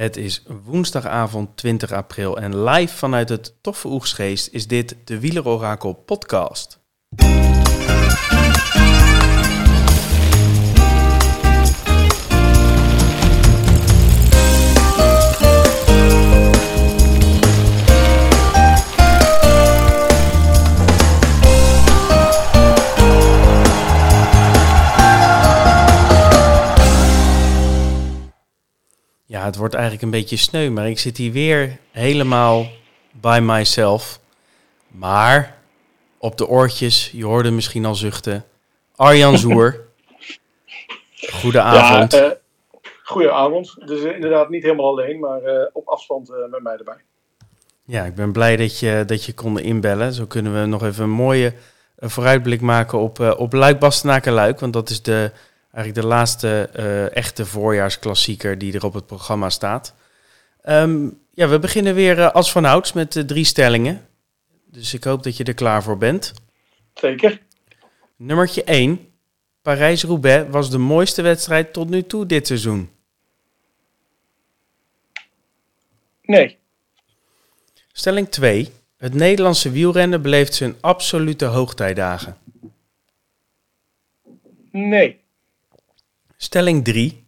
Het is woensdagavond 20 april en live vanuit het Toffe Oegsgeest is dit de Wielerorakel podcast. Het wordt eigenlijk een beetje sneu, maar ik zit hier weer helemaal by myself. Maar op de oortjes, je hoorde misschien al zuchten. Arjan Zoer. Goedenavond. Ja, uh, goedenavond. Dus uh, inderdaad niet helemaal alleen, maar uh, op afstand met mij erbij. Ja, ik ben blij dat je, dat je kon inbellen. Zo kunnen we nog even een mooie vooruitblik maken op, op Luik Bastenaken Luik. Want dat is de, eigenlijk de laatste uh, echte voorjaarsklassieker die er op het programma staat. Um, ja, we beginnen weer uh, als vanouds met uh, drie stellingen. Dus ik hoop dat je er klaar voor bent. Zeker. Nummertje 1. Parijs-Roubaix was de mooiste wedstrijd tot nu toe dit seizoen. Nee. Stelling 2. Het Nederlandse wielrennen beleeft zijn absolute hoogtijdagen. Nee. Stelling 3.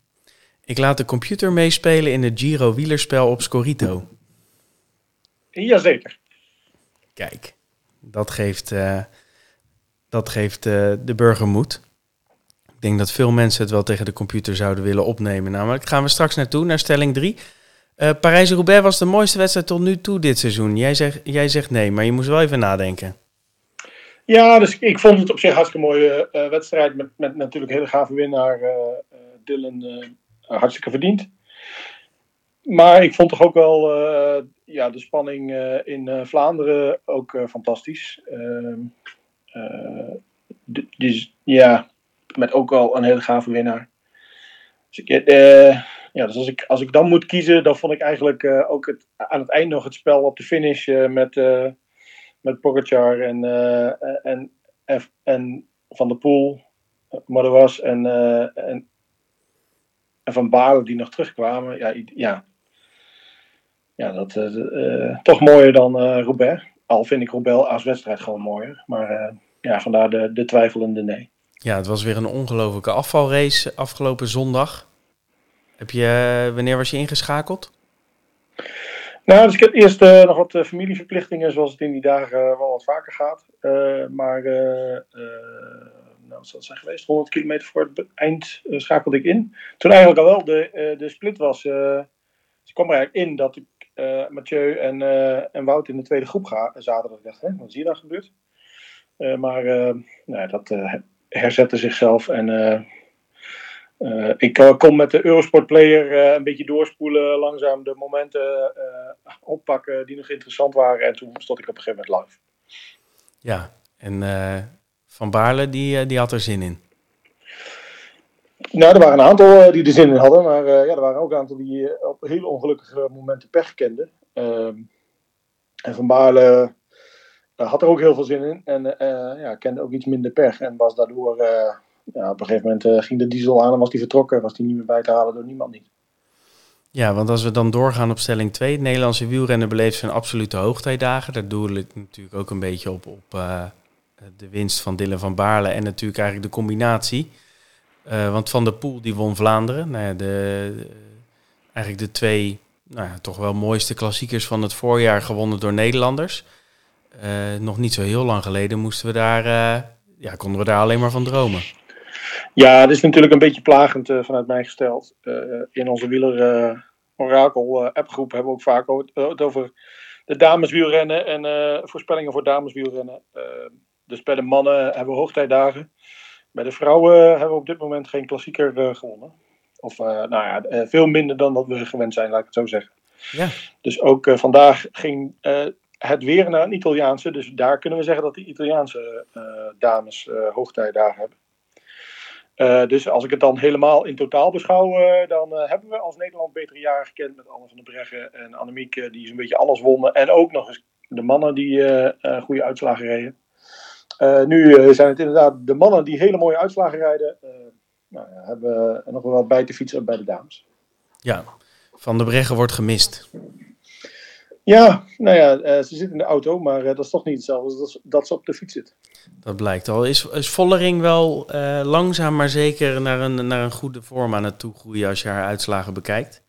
Ik laat de computer meespelen in het Giro wielerspel op Scorito. Jazeker. Kijk, dat geeft, uh, dat geeft uh, de burger moed. Ik denk dat veel mensen het wel tegen de computer zouden willen opnemen. Namelijk gaan we straks naartoe, naar stelling 3. Uh, Parijs-Roubaix was de mooiste wedstrijd tot nu toe dit seizoen. Jij zegt, jij zegt nee, maar je moest wel even nadenken. Ja, dus ik vond het op zich een hartstikke mooie uh, wedstrijd. Met, met natuurlijk hele gave winnaar uh, Dylan hartstikke verdiend. Maar ik vond toch ook wel ja, de spanning in Vlaanderen ook fantastisch. Dus ja, met ook wel een hele gave winnaar. Dus, ik, ja, dus als, ik, als ik dan moet kiezen, dan vond ik eigenlijk ook het, aan het eind nog het spel op de finish met met Pogacar en, uh, en, en, Van der Poel, Madouas en, en, en Van Baarle die nog terugkwamen. Ja, ja. ja dat toch mooier dan Roubaix. Al vind ik Roubaix als wedstrijd gewoon mooier. Maar ja, vandaar de, de twijfelende nee. Ja, het was weer een ongelofelijke afvalrace afgelopen zondag. Heb je, wanneer was je ingeschakeld? Nou, dus ik heb eerst uh, nog wat uh, familieverplichtingen, zoals het in die dagen uh, wel wat vaker gaat. maar, nou, zal het zijn geweest? 100 kilometer voor het eind schakelde ik in. Toen eigenlijk al wel de, de split was. dus ik kwam er eigenlijk in dat ik Mathieu en, en Wout in de tweede groep ga, zaterdag. Ik dacht, hè, wat is hier dan gebeurd? maar nou, dat herzette zichzelf en uh, ik uh, kon met de Eurosport Player uh, een beetje doorspoelen, langzaam de momenten oppakken die nog interessant waren. En toen stond ik op een gegeven moment live. Ja, en Van Baarle, die, die had er zin in. Nou, er waren een aantal die er zin in hadden, maar ja, er waren ook een aantal die op hele ongelukkige momenten pech kenden. Ehm, en Van Baarle had er ook heel veel zin in en ja, kende ook iets minder pech en was daardoor ja, op een gegeven moment uh, ging de diesel aan en was die vertrokken. Was die niet meer bij te halen door niemand niet. Ja, want als we dan doorgaan op stelling 2. Het Nederlandse wielrennen beleeft zijn absolute hoogtijdagen. Daar doe ik natuurlijk ook een beetje op, op uh, de winst van Dylan van Baarle. En natuurlijk eigenlijk de combinatie. Uh, want Van der Poel die won Vlaanderen. Nou de, eigenlijk de twee nou ja, toch wel mooiste klassiekers van het voorjaar gewonnen door Nederlanders. nog niet zo heel lang geleden moesten we daar, ja, konden we daar alleen maar van dromen. Ja, het is natuurlijk een beetje plagend uh, vanuit mij gesteld. Uh, in onze wieler uh, Orakel appgroep hebben we ook vaak het over de dameswielrennen en voorspellingen voor dameswielrennen. dus bij de mannen hebben we hoogtijdagen. Bij de vrouwen hebben we op dit moment geen klassieker gewonnen. Of nou ja, veel minder dan dat we gewend zijn, laat ik het zo zeggen. Ja. Dus ook vandaag ging het weer naar een Italiaanse. Dus daar kunnen we zeggen dat de Italiaanse dames hoogtijdagen hebben. Uh, dus als ik het dan helemaal in totaal beschouw, uh, dan uh, hebben we als Nederland betere jaren gekend met Anne van der Breggen en Annemiek, die zo'n beetje alles wonnen. En ook nog eens de mannen die goede uitslagen reden. nu zijn het inderdaad de mannen die hele mooie uitslagen rijden. nou ja, hebben nog wel wat bij te fietsen bij de dames. Ja, Van de Breggen wordt gemist. Ja, nou ja, ze zit in de auto, maar dat is toch niet hetzelfde als dat ze op de fiets zit. Dat blijkt al. Is, is Vollering wel langzaam maar zeker naar een, naar een goede vorm aan het toegroeien als je haar uitslagen bekijkt?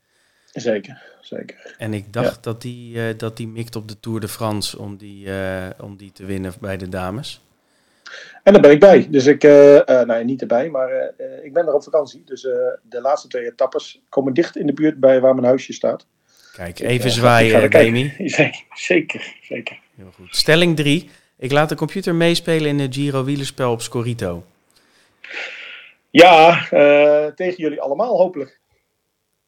Zeker zeker. En ik dacht dat die, uh, dat die mikt op de Tour de France om die, uh, om die te winnen bij de dames. En daar ben ik bij. Dus ik, nou niet erbij, maar ik ben er op vakantie. Dus de laatste twee etappes komen dicht in de buurt bij waar mijn huisje staat. Kijk, even zwaaien, Demi. Zeker, zeker. Heel goed. Stelling 3. Ik laat de computer meespelen in het Giro wielerspel op Scorito. Ja, tegen jullie allemaal hopelijk.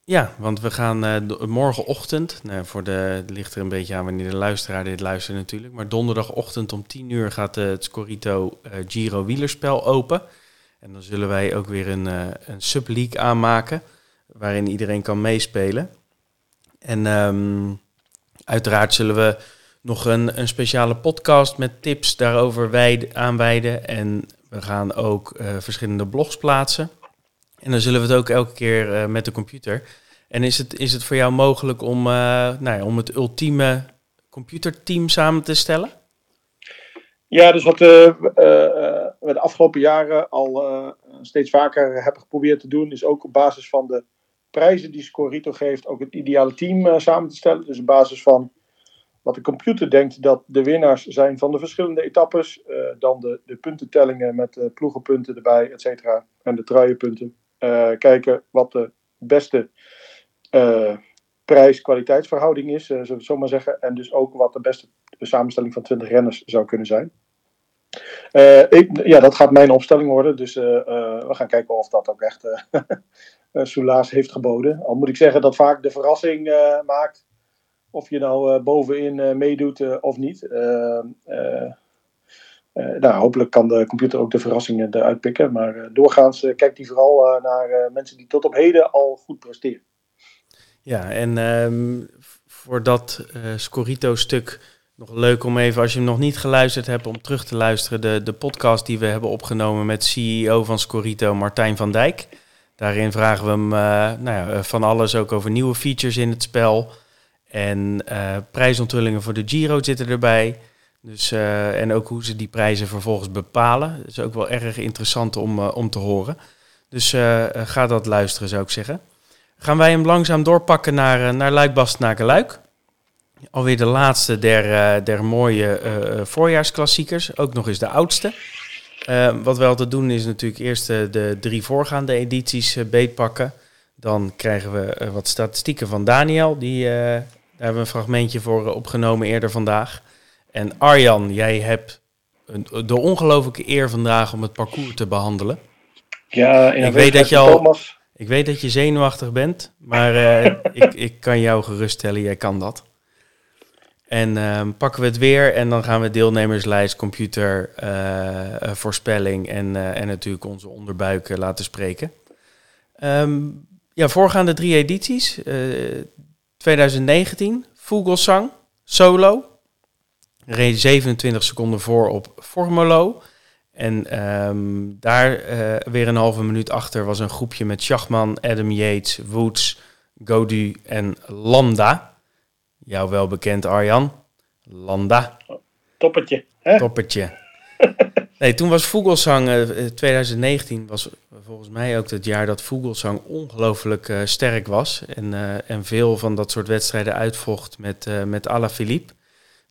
Ja, want we gaan uh, morgenochtend, nou, voor de, het ligt er een beetje aan wanneer de luisteraar dit luistert natuurlijk, maar donderdagochtend om 10 uur gaat uh, het Scorito Giro wielerspel open. En dan zullen wij ook weer een, een subleague aanmaken, waarin iedereen kan meespelen. En um, uiteraard zullen we nog een, een speciale podcast met tips daarover wijden, aanwijden. En we gaan ook verschillende blogs plaatsen. En dan zullen we het ook elke keer uh, met de computer. En is het, is het voor jou mogelijk om, uh, nou ja, om het ultieme computerteam samen te stellen? Ja, dus wat we de afgelopen jaren al steeds vaker hebben geprobeerd te doen, is ook op basis van de prijzen die Scorito geeft, ook het ideale team samen te stellen. Dus op basis van wat de computer denkt dat de winnaars zijn van de verschillende etappes, dan de, de puntentellingen met de ploegenpunten erbij, et cetera, en de truienpunten. Uh, kijken wat de beste uh, prijs-kwaliteitsverhouding is, uh, zullen we het zo maar zeggen. En dus ook wat de beste samenstelling van 20 renners zou kunnen zijn. Ik, ja, dat gaat mijn opstelling worden. Dus we gaan kijken of dat ook echt Soelaas heeft geboden. Al moet ik zeggen dat vaak de verrassing maakt of je nou bovenin meedoet of niet. Uh, nou, hopelijk kan de computer ook de verrassingen eruit pikken. Maar uh, doorgaans uh, kijkt hij vooral naar mensen die tot op heden al goed presteren. Ja, en um, voor dat Scorito-stuk nog leuk om even, als je hem nog niet geluisterd hebt, om terug te luisteren. De, de podcast die we hebben opgenomen met CEO van Scorito, Martijn van Dijk. Daarin vragen we hem nou ja, van alles ook over nieuwe features in het spel. En prijsonthullingen voor de Giro zitten erbij. Dus, en ook hoe ze die prijzen vervolgens bepalen. Dat is ook wel erg interessant om, om te horen. Dus ga dat luisteren, zou ik zeggen. Gaan wij hem langzaam doorpakken naar, naar Luik, naar Luik. Alweer de laatste der, der mooie voorjaarsklassiekers. Ook nog eens de oudste. Wat we altijd doen is natuurlijk eerst de drie voorgaande edities beetpakken. Dan krijgen we wat statistieken van Daniel. Die, daar hebben we een fragmentje voor opgenomen eerder vandaag. En Arjan, jij hebt de ongelofelijke eer vandaag om het parcours te behandelen. Ja, ik weet dat je al, Ik weet dat je zenuwachtig bent, maar ik, ik kan jou geruststellen, jij kan dat. En uh, pakken we het weer en dan gaan we deelnemerslijst, computer, uh, voorspelling en, en natuurlijk onze onderbuiken laten spreken. Um, ja, voorgaande drie edities. 2019, Vogelsang, solo reed 27 seconden voor op Formolo. En um, daar weer een halve minuut achter was een groepje met Schachman, Adam Yates, Woods, Godu en Landa. Jou wel bekend, Arjan. Landa. Toppertje. Hè? Toppertje. nee, toen was Vogelsang, uh, 2019 was volgens mij ook het jaar dat Vogelsang ongelooflijk uh, sterk was. En, uh, en veel van dat soort wedstrijden uitvocht met, met Alaphilippe.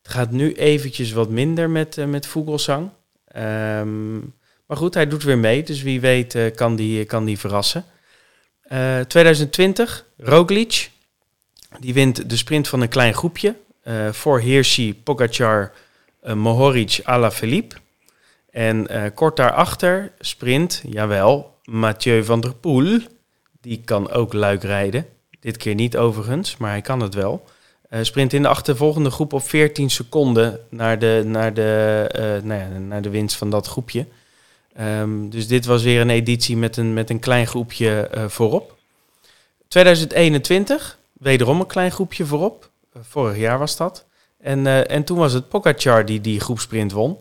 Het gaat nu eventjes wat minder met, uh, met Vogelsang. Um, maar goed, hij doet weer mee. Dus wie weet uh, kan, die, kan die verrassen. Uh, 2020, Roglic. Die wint de sprint van een klein groepje. Uh, voor Hirschi, Pogacar, Mohoric, Alaphilippe. En kort daarachter sprint, jawel, Mathieu van der Poel. Die kan ook luik rijden. Dit keer niet overigens, maar hij kan het wel. Sprint in de achtervolgende groep op 14 seconden naar de, naar de, nou ja, naar de winst van dat groepje. Um, dus dit was weer een editie met een, met een klein groepje voorop. 2021, wederom een klein groepje voorop. vorig jaar was dat. En, en toen was het Pogacar die die groepsprint won.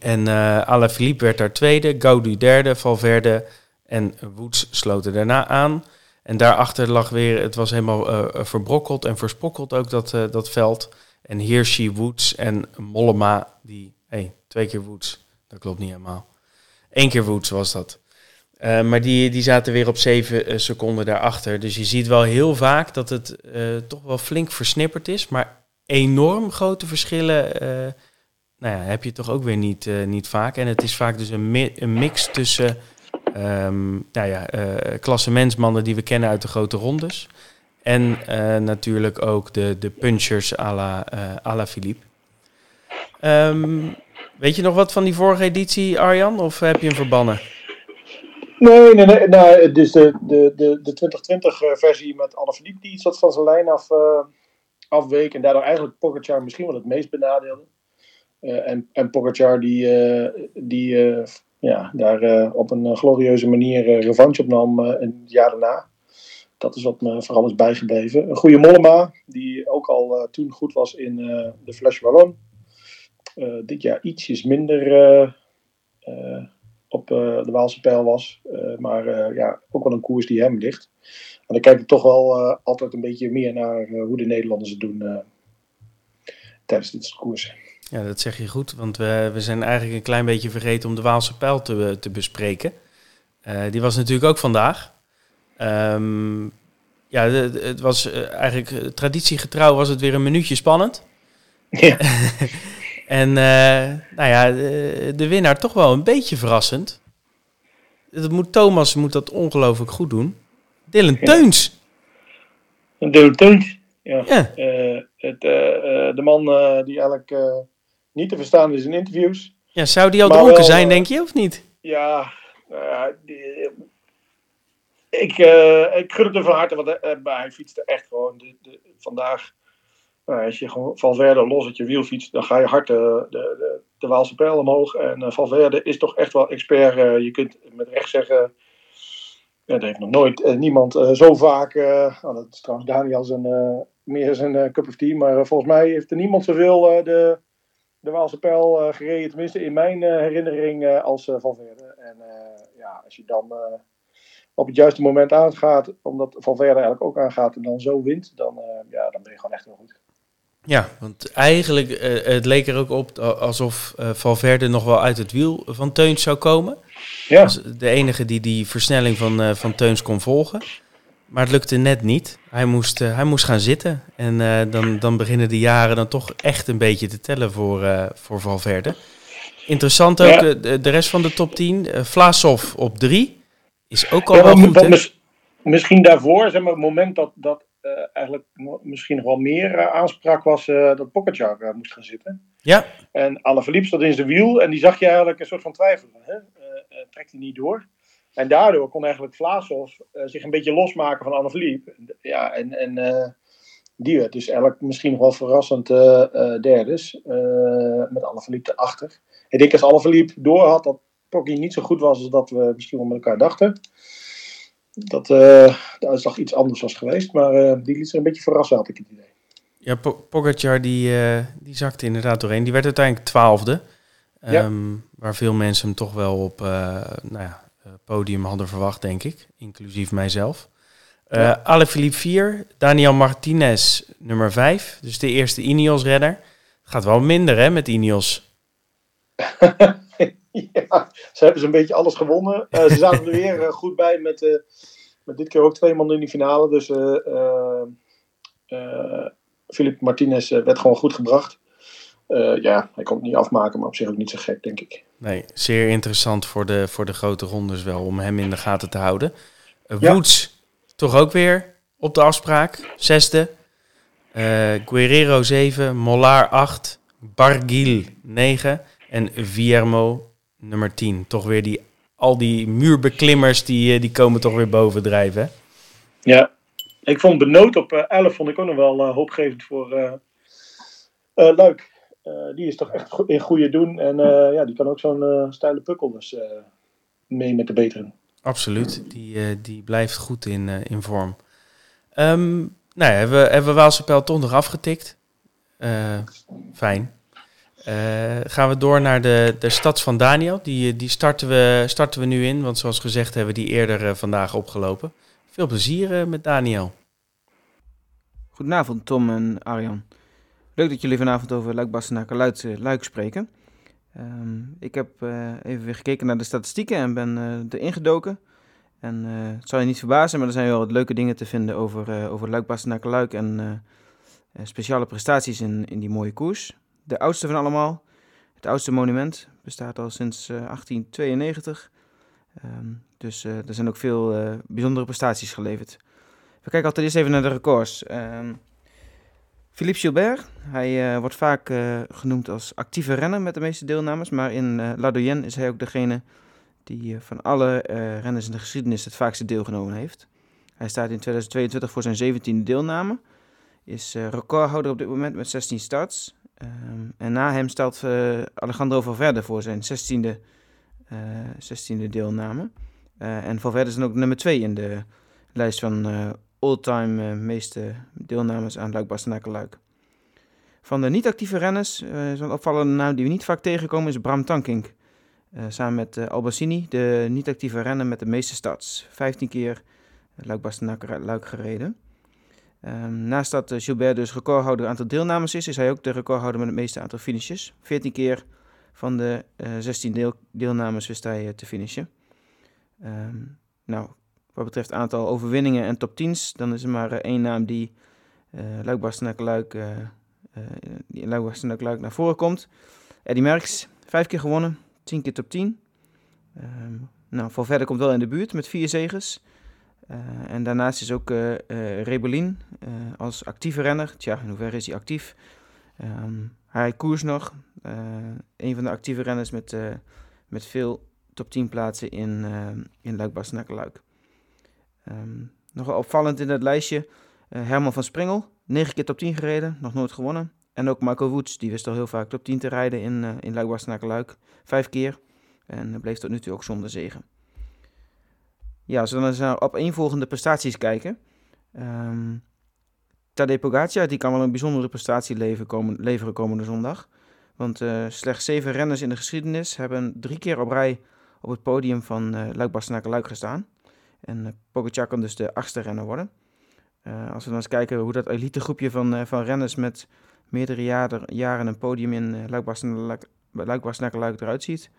En uh, Philippe werd daar tweede, Gaudu derde, Valverde en Woods sloten daarna aan. En daarachter lag weer, het was helemaal verbrokkeld en verspokkeld ook dat, dat veld. En Hirschi, Woods en Mollema, die, hey, twee keer Woods, dat klopt niet helemaal. Eén keer Woods was dat. Uh, maar die, die zaten weer op 7 seconden daarachter. Dus je ziet wel heel vaak dat het uh, toch wel flink versnipperd is. Maar enorm grote verschillen nou ja, heb je toch ook weer niet, niet vaak. En het is vaak dus een, een mix tussen um, nou ja, klassementsmannen die we kennen uit de grote rondes. En natuurlijk ook de, de punchers à la, Philippe. Um, weet je nog wat van die vorige editie, Arjan? Of heb je hem verbannen? Nee, nee, nee. Nou, dus de, de, de, de 2020-versie met Alaphilippe die iets wat van zijn lijn af, uh, afweek. En daardoor eigenlijk Pogacar misschien wel het meest benadeelde. Uh, en, en Pogacar die, die ja, daar op een glorieuze manier revanche opnam een jaar daarna. Dat is wat me vooral is bijgebleven. Een goede Mollema, die ook al toen goed was in de Flash Wallon. dit jaar ietsjes minder op uh, de Waalse pijl was. Uh, maar uh, ja, ook wel een koers die hem ligt. En dan kijk ik toch wel altijd een beetje meer naar hoe de Nederlanders het doen tijdens dit koers. Ja, dat zeg je goed, want we, we zijn eigenlijk een klein beetje vergeten om de Waalse pijl te, te bespreken. die was natuurlijk ook vandaag. Um, ja, het was eigenlijk traditiegetrouw was het weer een minuutje spannend. Ja. En uh, nou ja, de, de, winnaar toch wel een beetje verrassend. Dat moet, Thomas moet dat ongelooflijk goed doen. Dylan ja. Teuns. Dylan Teuns, ja. ja. Uh, het, uh, de man die eigenlijk niet te verstaan is in interviews. Ja, zou die al dronken wel, zijn, denk je, of niet? Ja, die, ik, ik gun het hem van harte, want hij fietste echt gewoon de, de, vandaag nou, als je gewoon Valverde los uit je wiel fietst, dan ga je hard de, de, de, de Waalse pijl omhoog. En uh, Valverde is toch echt wel expert. Uh, je kunt met recht zeggen, ja, dat heeft nog nooit niemand zo vaak, oh, dat is trouwens Daniel zijn, meer zijn cup of tea, maar volgens mij heeft er niemand zoveel de, de Waalse pijl gereden, tenminste in mijn herinnering, als Valverde. En ja, als je dan op het juiste moment aangaat, omdat Valverde eigenlijk ook aangaat en dan zo wint, dan, ja, dan ben je gewoon echt heel goed. Ja, want eigenlijk, uh, het leek er ook op alsof uh, Valverde nog wel uit het wiel van Teuns zou komen. Ja. de enige die die versnelling van, uh, van Teuns kon volgen. Maar het lukte net niet. Hij moest, hij moest gaan zitten. En dan, dan beginnen de jaren dan toch echt een beetje te tellen voor, voor Valverde. Interessant ook, ja. de, de rest van de top 10. Vlasov op 3. Is ook al ja, wel goed, Misschien daarvoor, zeg maar, het moment dat, dat eigenlijk misschien nog wel meer uh, aanspraak was uh, dat Pogacar moest gaan zitten. Ja. En Alaphilippe zat in zijn wiel en die zag je eigenlijk een soort van twijfelen. Hè? trekt hij niet door? En daardoor kon eigenlijk Vlaasov zich een beetje losmaken van Alaphilippe. Ja, en, en die werd dus eigenlijk misschien nog wel verrassend derdes. met Alaphilippe erachter. Ik denk als Alaphilippe door had dat Pocky niet zo goed was als dat we misschien wel met elkaar dachten dat uh, de uitslag iets anders was geweest. Maar uh, die liet zich een beetje verrassen, had ik het idee. Ja, Pogacar die, uh, die zakte inderdaad doorheen. Die werd uiteindelijk twaalfde. Ja. Um, waar veel mensen hem toch wel op nou ja, podium hadden verwacht, denk ik. Inclusief mijzelf. Ja. Alaphilippe 4, Daniel Martinez nummer 5. Dus de eerste Ineos-redder. Gaat wel minder hè, met Ineos. ja, ze hebben ze een beetje alles gewonnen. Uh, ze zaten er weer uh, goed bij met, uh, met dit keer ook twee mannen in die finale. Dus Philip Martinez werd gewoon goed gebracht. ja, hij kon het niet afmaken, maar op zich ook niet zo gek, denk ik. Nee, zeer interessant voor de, voor de grote rondes wel om hem in de gaten te houden. Woods toch ook weer op de afspraak. Zesde. Guerrero 7, Mollard 8, Barguil 9 en Viermo nummer 10. Toch weer die, al die muurbeklimmers die, eh, die komen toch weer bovendrijven. Ja, ik vond Benoot op 11 uh, vond ik ook nog wel uh, hoopgevend voor Luik. die is toch echt in goede doen. En ja, die kan ook zo'n steile pukkel dus mee met de beteren. Absoluut, die, die blijft goed in, in vorm. Um, nou ja, hebben we, hebben we Waalse Pijl toch nog afgetikt. fijn. Uh, gaan we door naar de, de stad van Daniel. Die, die starten, we, starten we nu in, want zoals gezegd hebben we die eerder uh, vandaag opgelopen. Veel plezier met Daniel. Goedenavond Tom en Arjan. Leuk dat jullie vanavond over Luik Bastenaken Luik, Luik spreken. Ehm, ik heb even weer gekeken naar de statistieken en ben erin gedoken. En het zal je niet verbazen, maar er zijn wel wat leuke dingen te vinden over, over Luik Bastenaken Luik en speciale prestaties in, in die mooie koers. De oudste van allemaal, het oudste monument, bestaat al sinds 1892. Ehm, dus er zijn ook veel bijzondere prestaties geleverd. We kijken altijd eerst even naar de records. Um, Philippe Gilbert, hij wordt vaak genoemd als actieve renner met de meeste deelnames. Maar in La Doyenne is hij ook degene die van alle renners in de geschiedenis het vaakste deelgenomen heeft. Hij staat in 2022 voor zijn 17e deelname. Is recordhouder op dit moment met 16 starts. Um, en na hem stelt Alejandro Valverde voor zijn 16e, 16e deelname. en Valverde is dan ook nummer 2 in de lijst van all-time uh, meeste deelnames aan Luik Bastenaken Luik. Van de niet-actieve renners, uh, zo'n opvallende naam die we niet vaak tegenkomen, is Bram Tankink. Uh, samen met uh, Albacini, de niet-actieve renner met de meeste starts. 15 keer Luik Bastenaken Luik gereden. Um, naast dat Gilbert dus recordhouder aantal deelnames is, is hij ook de recordhouder met het meeste aantal finishes. 14 keer van de 16 deel deelnames wist hij te finishen. Um, nou, wat betreft aantal overwinningen en top 10's, dan is er maar eh, één naam die uh, Luik uh, uh, Luik naar voren komt. Eddie Merckx, vijf keer gewonnen, tien keer top 10. Um, ehm, nou, verder komt wel in de buurt met vier zegens. Uh, en daarnaast is ook uh, Rebellin als actieve renner. Tja, in hoeverre is hij actief? Um, hij koers nog. een van de actieve renners met, met veel top 10 plaatsen in, in Luik-Bastenaken-Luik. Um, nog opvallend in het lijstje, Herman van Springel, 9 keer top 10 gereden, nog nooit gewonnen. En ook Michael Woods, die wist al heel vaak top 10 te rijden in, in Luik Luik, vijf keer. En bleef tot nu toe ook zonder zegen. Ja, als we dan eens naar opeenvolgende prestaties kijken. Um, Tadej Pogacar, die kan wel een bijzondere prestatie leveren, komen, leveren komende zondag. Want uh, slechts zeven renners in de geschiedenis hebben drie keer op rij op het podium van uh, Luik Luik gestaan. En uh, Pogacar kan dus de achtste renner worden. Als we dan eens kijken hoe dat elite groepje van, van renners met meerdere jaren, jaren een podium in Luik Luik eruit ziet.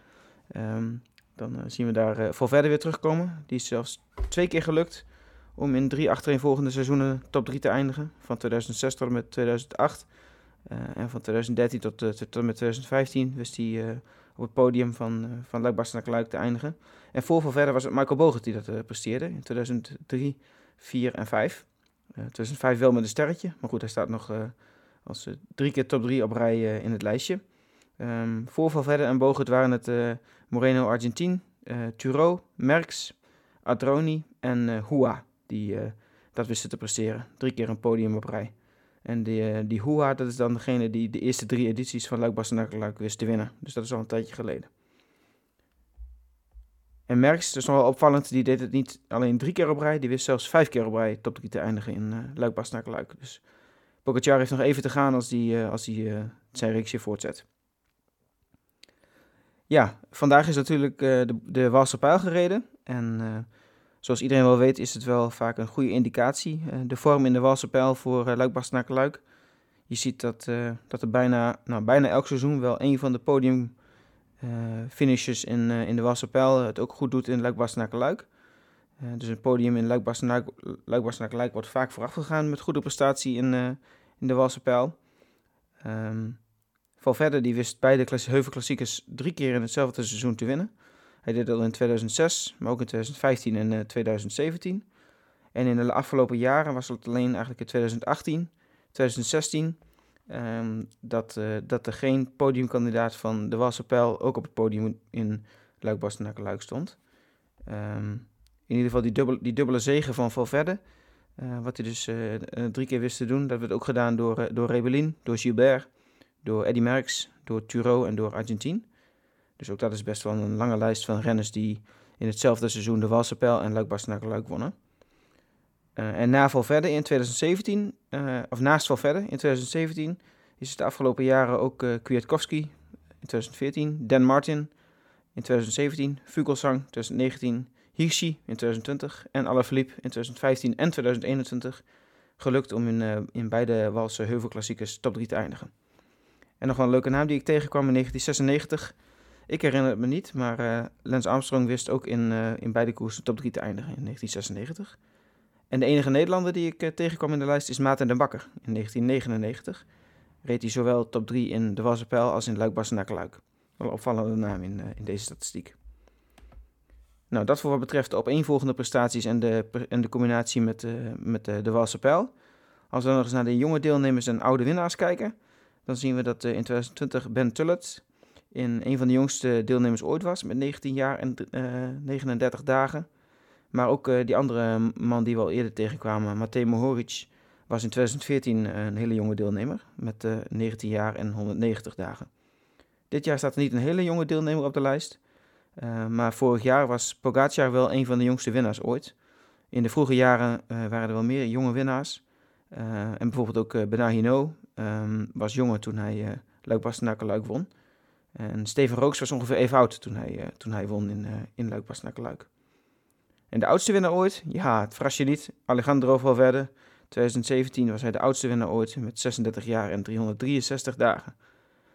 Um, dan zien we daar uh, verder weer terugkomen. Die is zelfs twee keer gelukt om in drie achtereenvolgende seizoenen top 3 te eindigen. Van 2006 tot en met 2008. en van 2013 tot, tot en met 2015 wist hij op het podium van, van Luik Luik te eindigen. En voor verder was het Michael Bogert die dat presteerde in 2003, 4 en 5. Uh, 2005 wel met een sterretje, maar goed, hij staat nog als drie keer top 3 op rij in het lijstje. Um, voor Verder en Bogert waren het Moreno Argentin, Turo, Merckx, Adroni en Hua die dat wisten te presteren. Drie keer een podium op rij. En die, die Hua, dat is dan degene die de eerste drie edities van Luik wist te winnen. Dus dat is al een tijdje geleden. En Merckx, dat is nog wel opvallend, die deed het niet alleen drie keer op rij, die wist zelfs vijf keer op rij top 3 te eindigen in uh, Luik. Dus Pogacar heeft nog even te gaan als hij als die, zijn reeksje voortzet. Ja, vandaag is natuurlijk de, de Pijl gereden. En Zoals iedereen wel weet is het wel vaak een goede indicatie. Uh, de vorm in de pijl voor uh, Luik Luik. Je ziet dat, dat er bijna, nou, bijna elk seizoen wel een van de podium finishes in, in de pijl het ook goed doet in Luik Luik. dus een podium in Luik Luik wordt vaak vooraf gegaan met goede prestatie in, in de Walse pijl. Um, Valverde die wist beide heuvelklassiekers drie keer in hetzelfde seizoen te winnen. Hij deed dat in 2006, maar ook in 2015 en 2017. Eh, en in de afgelopen jaren was het alleen eigenlijk in 2018, 2016 um, dat, uh, dat er geen podiumkandidaat van de Wasse Pijl ook op het podium in luik bastenaken luik stond. Um, in ieder geval die, dubbel, die dubbele zegen van Valverde, uh, wat hij dus drie keer wist te doen, dat werd ook gedaan door, door Rebellin, door Gilbert, door Eddy Merckx, door Turo en door Argentin. Dus ook dat is best wel een lange lijst van renners die in hetzelfde seizoen de Walsenpijl en Luik Bastenaken Luik wonnen. Uh, en na Valverde in 2017, uh, eh, of naast Valverde in 2017, is het de afgelopen jaren ook uh, Kwiatkowski in 2014, Dan Martin in 2017, Vugelsang 2019, Hirschi in 2020 en Alaphilippe in 2015 en 2021 gelukt om in, in beide Walse heuvelklassiekers top 3 te eindigen. En nog wel een leuke naam die ik tegenkwam in 1996. Ik herinner het me niet, maar uh, Lance Armstrong wist ook in, uh, in beide koersen top 3 te eindigen in 1996. En de enige Nederlander die ik tegenkwam in de lijst is Maarten den Bakker in 1999. Reed hij zowel top 3 in de Wassenpijl als in Luik-Bastenaken-Luik. Wel een opvallende naam in, in deze statistiek. Nou, dat voor wat betreft de opeenvolgende prestaties en de, en de combinatie met, met de, de Walse. Als we nog eens naar de jonge deelnemers en oude winnaars kijken, dan zien we dat uh, in 2020 Ben Tullet in een van de jongste deelnemers ooit was, met 19 jaar en uh, 39 dagen. Maar ook die andere man die we al eerder tegenkwamen, Matej Mohoric, was in 2014 een hele jonge deelnemer, met 19 jaar en 190 dagen. Dit jaar staat er niet een hele jonge deelnemer op de lijst, maar vorig jaar was Pogacar wel een van de jongste winnaars ooit. In de vroege jaren waren er wel meer jonge winnaars. En bijvoorbeeld ook Hinault um, was jonger toen hij uh, Luik won. En Steven Rooks was ongeveer even oud toen hij, toen hij won in, in Luik. En de oudste winnaar ooit? Ja, het verras je niet. Alejandro Valverde. 2017 was hij de oudste winnaar ooit met 36 jaar en 363 dagen.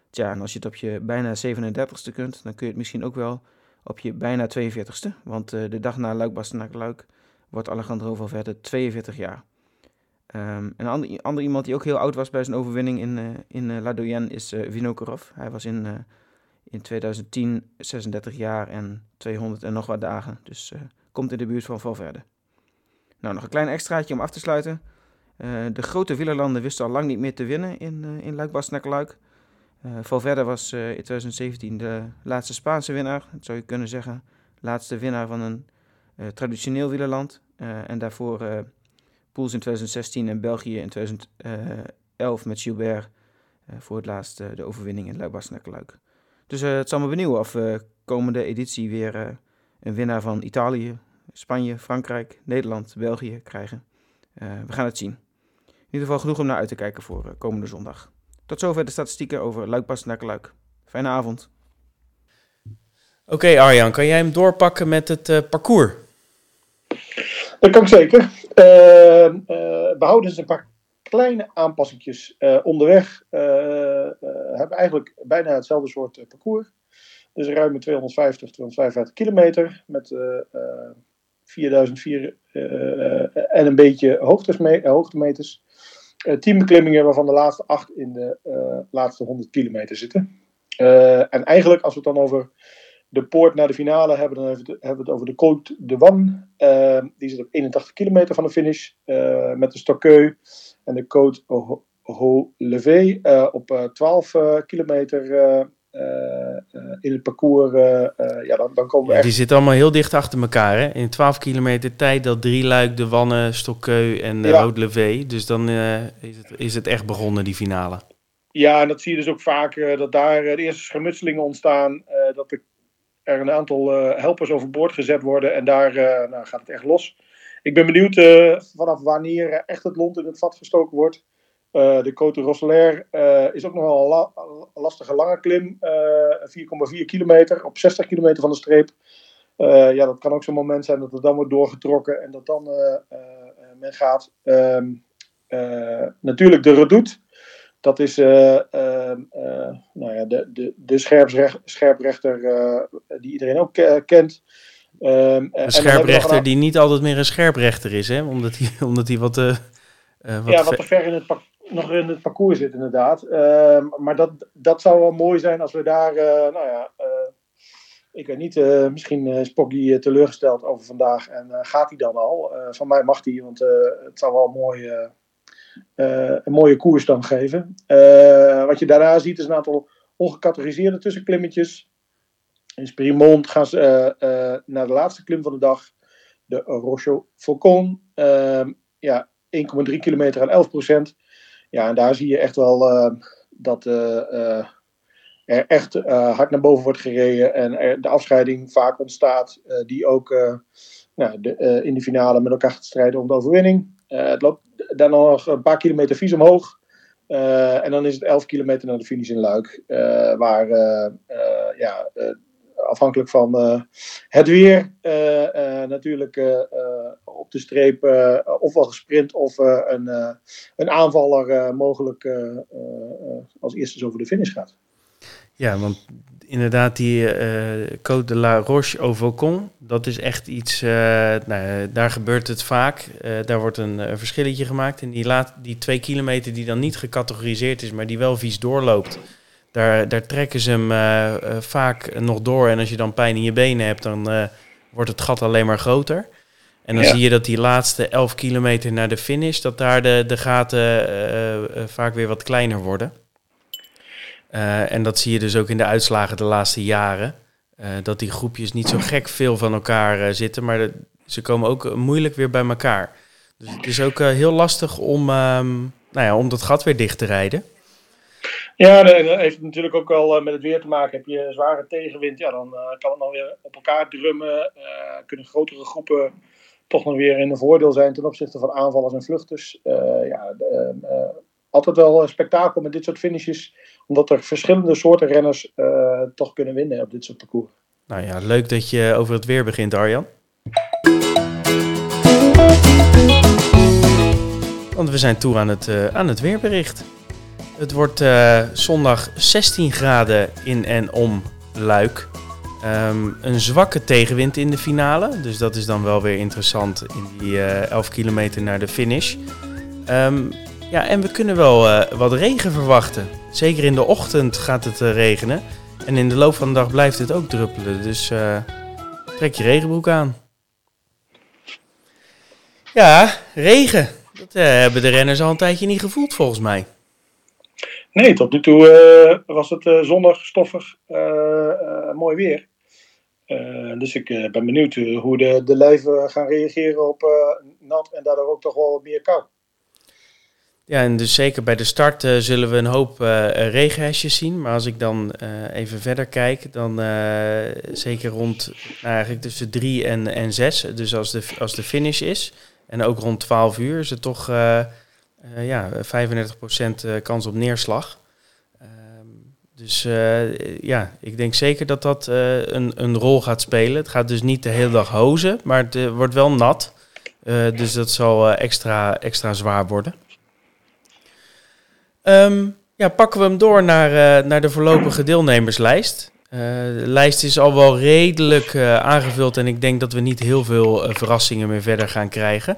Tja, en als je het op je bijna 37ste kunt, dan kun je het misschien ook wel op je bijna 42ste. Want uh, de dag na Luik Bastenaken Luik wordt Alejandro Valverde 42 jaar. Um, een ander, ander, iemand die ook heel oud was bij zijn overwinning in, uh, in uh, La Doyenne is uh, Vinokurov. Hij was in, in 2010 36 jaar en 200 en nog wat dagen. Dus komt in de buurt van Valverde. Nou, nog een klein extraatje om af te sluiten. de grote wielerlanden wisten al lang niet meer te winnen in, in Luik Bastenaken Luik. Uh, Valverde was in 2017 de laatste Spaanse winnaar, dat zou je kunnen zeggen. Laatste winnaar van een traditioneel wielerland. en daarvoor Poels in 2016 en België in 2011 met Gilbert voor het laatst de overwinning in Luik-Bastenaken-Luik. Dus het zal me benieuwen of we komende editie weer een winnaar van Italië, Spanje, Frankrijk, Nederland, België krijgen. we gaan het zien. In ieder geval genoeg om naar uit te kijken voor komende zondag. Tot zover de statistieken over Luik naar Luik. Fijne avond. Oké Arjan, kan jij hem doorpakken met het parcours? Dat kan ik zeker. Uh, uh, we houden dus een paar kleine aanpassingjes onderweg. hebben eigenlijk bijna hetzelfde soort parcours. Dus ruim 250, 255 kilometer met 4004 en een beetje hoogtemeters. Uh, tien beklimmingen waarvan de laatste acht in de uh, laatste 100 kilometer zitten. Uh, en eigenlijk, als we het dan over de poort naar de finale hebben, dan hebben we het over de Côte de Wan. die zit op 81 kilometer van de finish. met de Stokkeu en de Côte Haut Levé op 12 kilometer uh, in het parcours, uh, ja, dan, dan komen we ja, Die zitten allemaal heel dicht achter elkaar. Hè? In 12 kilometer tijd dat drie luik, de Wanne, Stokkeu en de ja. Haute Dus dan is, het, is het echt begonnen, die finale. Ja, en dat zie je dus ook vaak, dat daar de eerste schermutselingen ontstaan. dat er, er een aantal helpers overboord gezet worden en daar nou, gaat het echt los. Ik ben benieuwd vanaf wanneer echt het lont in het vat gestoken wordt. De Côte Rosselaire uh, is ook nog wel een, la een lastige lange klim. Uh, 4,4 kilometer op 60 kilometer van de streep. ja, dat kan ook zo'n moment zijn dat het dan wordt doorgetrokken en dat dan men gaat. Ehm, natuurlijk de Redoute. Dat is ehm, nou ja, de, de, de scherprechter, scherprechter die iedereen ook kent. Um, een scherprechter die niet altijd meer een scherprechter is, hè? omdat hij, omdat hij wat... Uh, wat ja, wat te ver in het nog in het parcours zit, inderdaad. Uh, maar dat, dat zou wel mooi zijn als we daar, uh, nou ja, ik weet niet, misschien is Poggi teleurgesteld over vandaag en gaat hij dan al? van mij mag hij, want het zou wel mooi, een mooie koers dan geven. wat je daarna ziet is een aantal ongecategoriseerde tussenklimmetjes. In Spirimont gaan ze naar de laatste klim van de dag, de Rocho Faucon. Ehm, ja, 1,3 kilometer aan 11 procent. Ja, en daar zie je echt wel dat er echt hard naar boven wordt gereden en er de afscheiding vaak ontstaat, die ook nou, de, in de finale met elkaar gaat strijden om de overwinning. het loopt dan nog een paar kilometer vies omhoog. en dan is het 11 kilometer naar de finish in Luik, waar ja, afhankelijk van het weer natuurlijk op de streep ofwel gesprint of een, een aanvaller mogelijk als eerste over de finish gaat. Ja, want inderdaad, die uh, Côte de la Roche au Vaucon, dat is echt iets, uh, nou, daar gebeurt het vaak. Uh, daar wordt een verschilletje gemaakt. En die, laat, die twee kilometer die dan niet gecategoriseerd is, maar die wel vies doorloopt, daar, daar trekken ze hem vaak nog door. En als je dan pijn in je benen hebt, dan wordt het gat alleen maar groter. En dan zie je dat die laatste 11 kilometer naar de finish, dat daar de, de gaten vaak weer wat kleiner worden. Uh, en dat zie je dus ook in de uitslagen de laatste jaren. Uh, dat die groepjes niet zo gek veel van elkaar uh, zitten, maar ze komen ook moeilijk weer bij elkaar. Dus het is ook heel lastig om, um, nou ja, om dat gat weer dicht te rijden. Ja, dat heeft natuurlijk ook wel met het weer te maken. Heb je zware tegenwind, ja, dan kan het nog weer op elkaar drummen. kunnen grotere groepen toch nog weer in een voordeel zijn ten opzichte van aanvallers en vluchters. ja, altijd wel een spektakel met dit soort finishes. Omdat er verschillende soorten renners uh, toch kunnen winnen op dit soort parcours. Nou ja, leuk dat je over het weer begint, Arjan. Want we zijn toe aan het, uh, aan het weerbericht. Het wordt uh, zondag 16 graden in en om Luik. Um, een zwakke tegenwind in de finale. Dus dat is dan wel weer interessant in die 11 kilometer naar de finish. Um, ja, en we kunnen wel uh, wat regen verwachten. Zeker in de ochtend gaat het uh, regenen. En in de loop van de dag blijft het ook druppelen. Dus uh, trek je regenbroek aan. Ja, regen. Dat hebben de renners al een tijdje niet gevoeld volgens mij. Nee, tot nu toe was het zonnig, stoffig, mooi weer. dus ik ben benieuwd hoe de, de lijven gaan reageren op nat en daardoor ook toch wel meer kou. Ja, en dus zeker bij de start uh, zullen we een hoop uh, regenhesjes zien. Maar als ik dan uh, even verder kijk, dan zeker rond nou eigenlijk tussen 3 en, en 6. Dus als de, als de finish is. En ook rond 12 uur is het toch ja, 35% kans op neerslag. Ehm, dus ja, ik denk zeker dat dat een, een rol gaat spelen. Het gaat dus niet de hele dag hozen, maar het wordt wel nat. dus dat zal extra, extra zwaar worden. Um, ja, pakken we hem door naar, uh, naar de voorlopige deelnemerslijst. Uh, de lijst is al wel redelijk uh, aangevuld en ik denk dat we niet heel veel verrassingen meer verder gaan krijgen.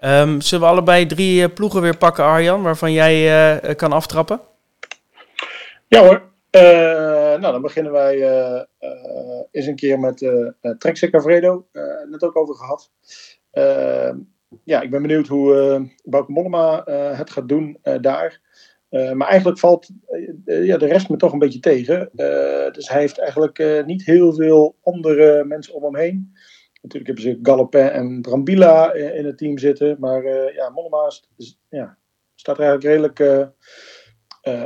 Um, zullen we allebei drie ploegen weer pakken, Arjan, waarvan jij kan aftrappen? Ja hoor. nou, dan beginnen wij eens een keer met uh, Trek Vredo. net ook over gehad. Ehm, ja, ik ben benieuwd hoe Bauke Mollema het gaat doen daar. Eh, maar eigenlijk valt uh, ja, de rest me toch een beetje tegen. dus hij heeft eigenlijk niet heel veel andere mensen om hem heen. Natuurlijk hebben ze Galopin en Brambila in het team zitten. Maar ja, Mollema is, ja, staat er eigenlijk redelijk